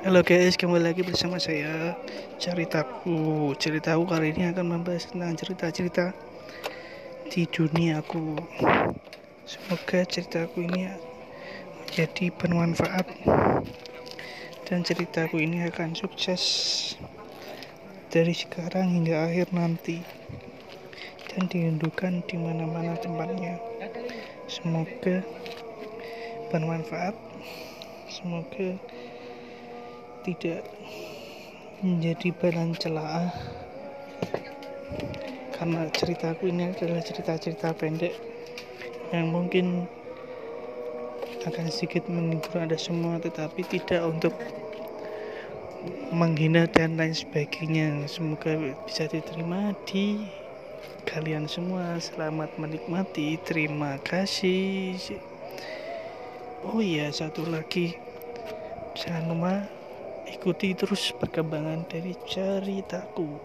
Halo guys, kembali lagi bersama saya. Ceritaku Ceritaku kali ini akan membahas tentang cerita-cerita di dunia aku. Semoga ceritaku ini menjadi bermanfaat Dan ceritaku ini akan sukses Dari sekarang hingga akhir nanti Dan dirindukan di mana-mana tempatnya. Semoga bermanfaat. Semoga tidak menjadi bahan celah karena ceritaku ini adalah cerita-cerita pendek yang mungkin akan sedikit menghibur Anda semua tetapi tidak untuk menghina dan lain sebagainya. Semoga bisa diterima di kalian semua. Selamat menikmati. Terima kasih. Oh iya satu lagi. Jangan lupa ikuti terus perkembangan dari ceritaku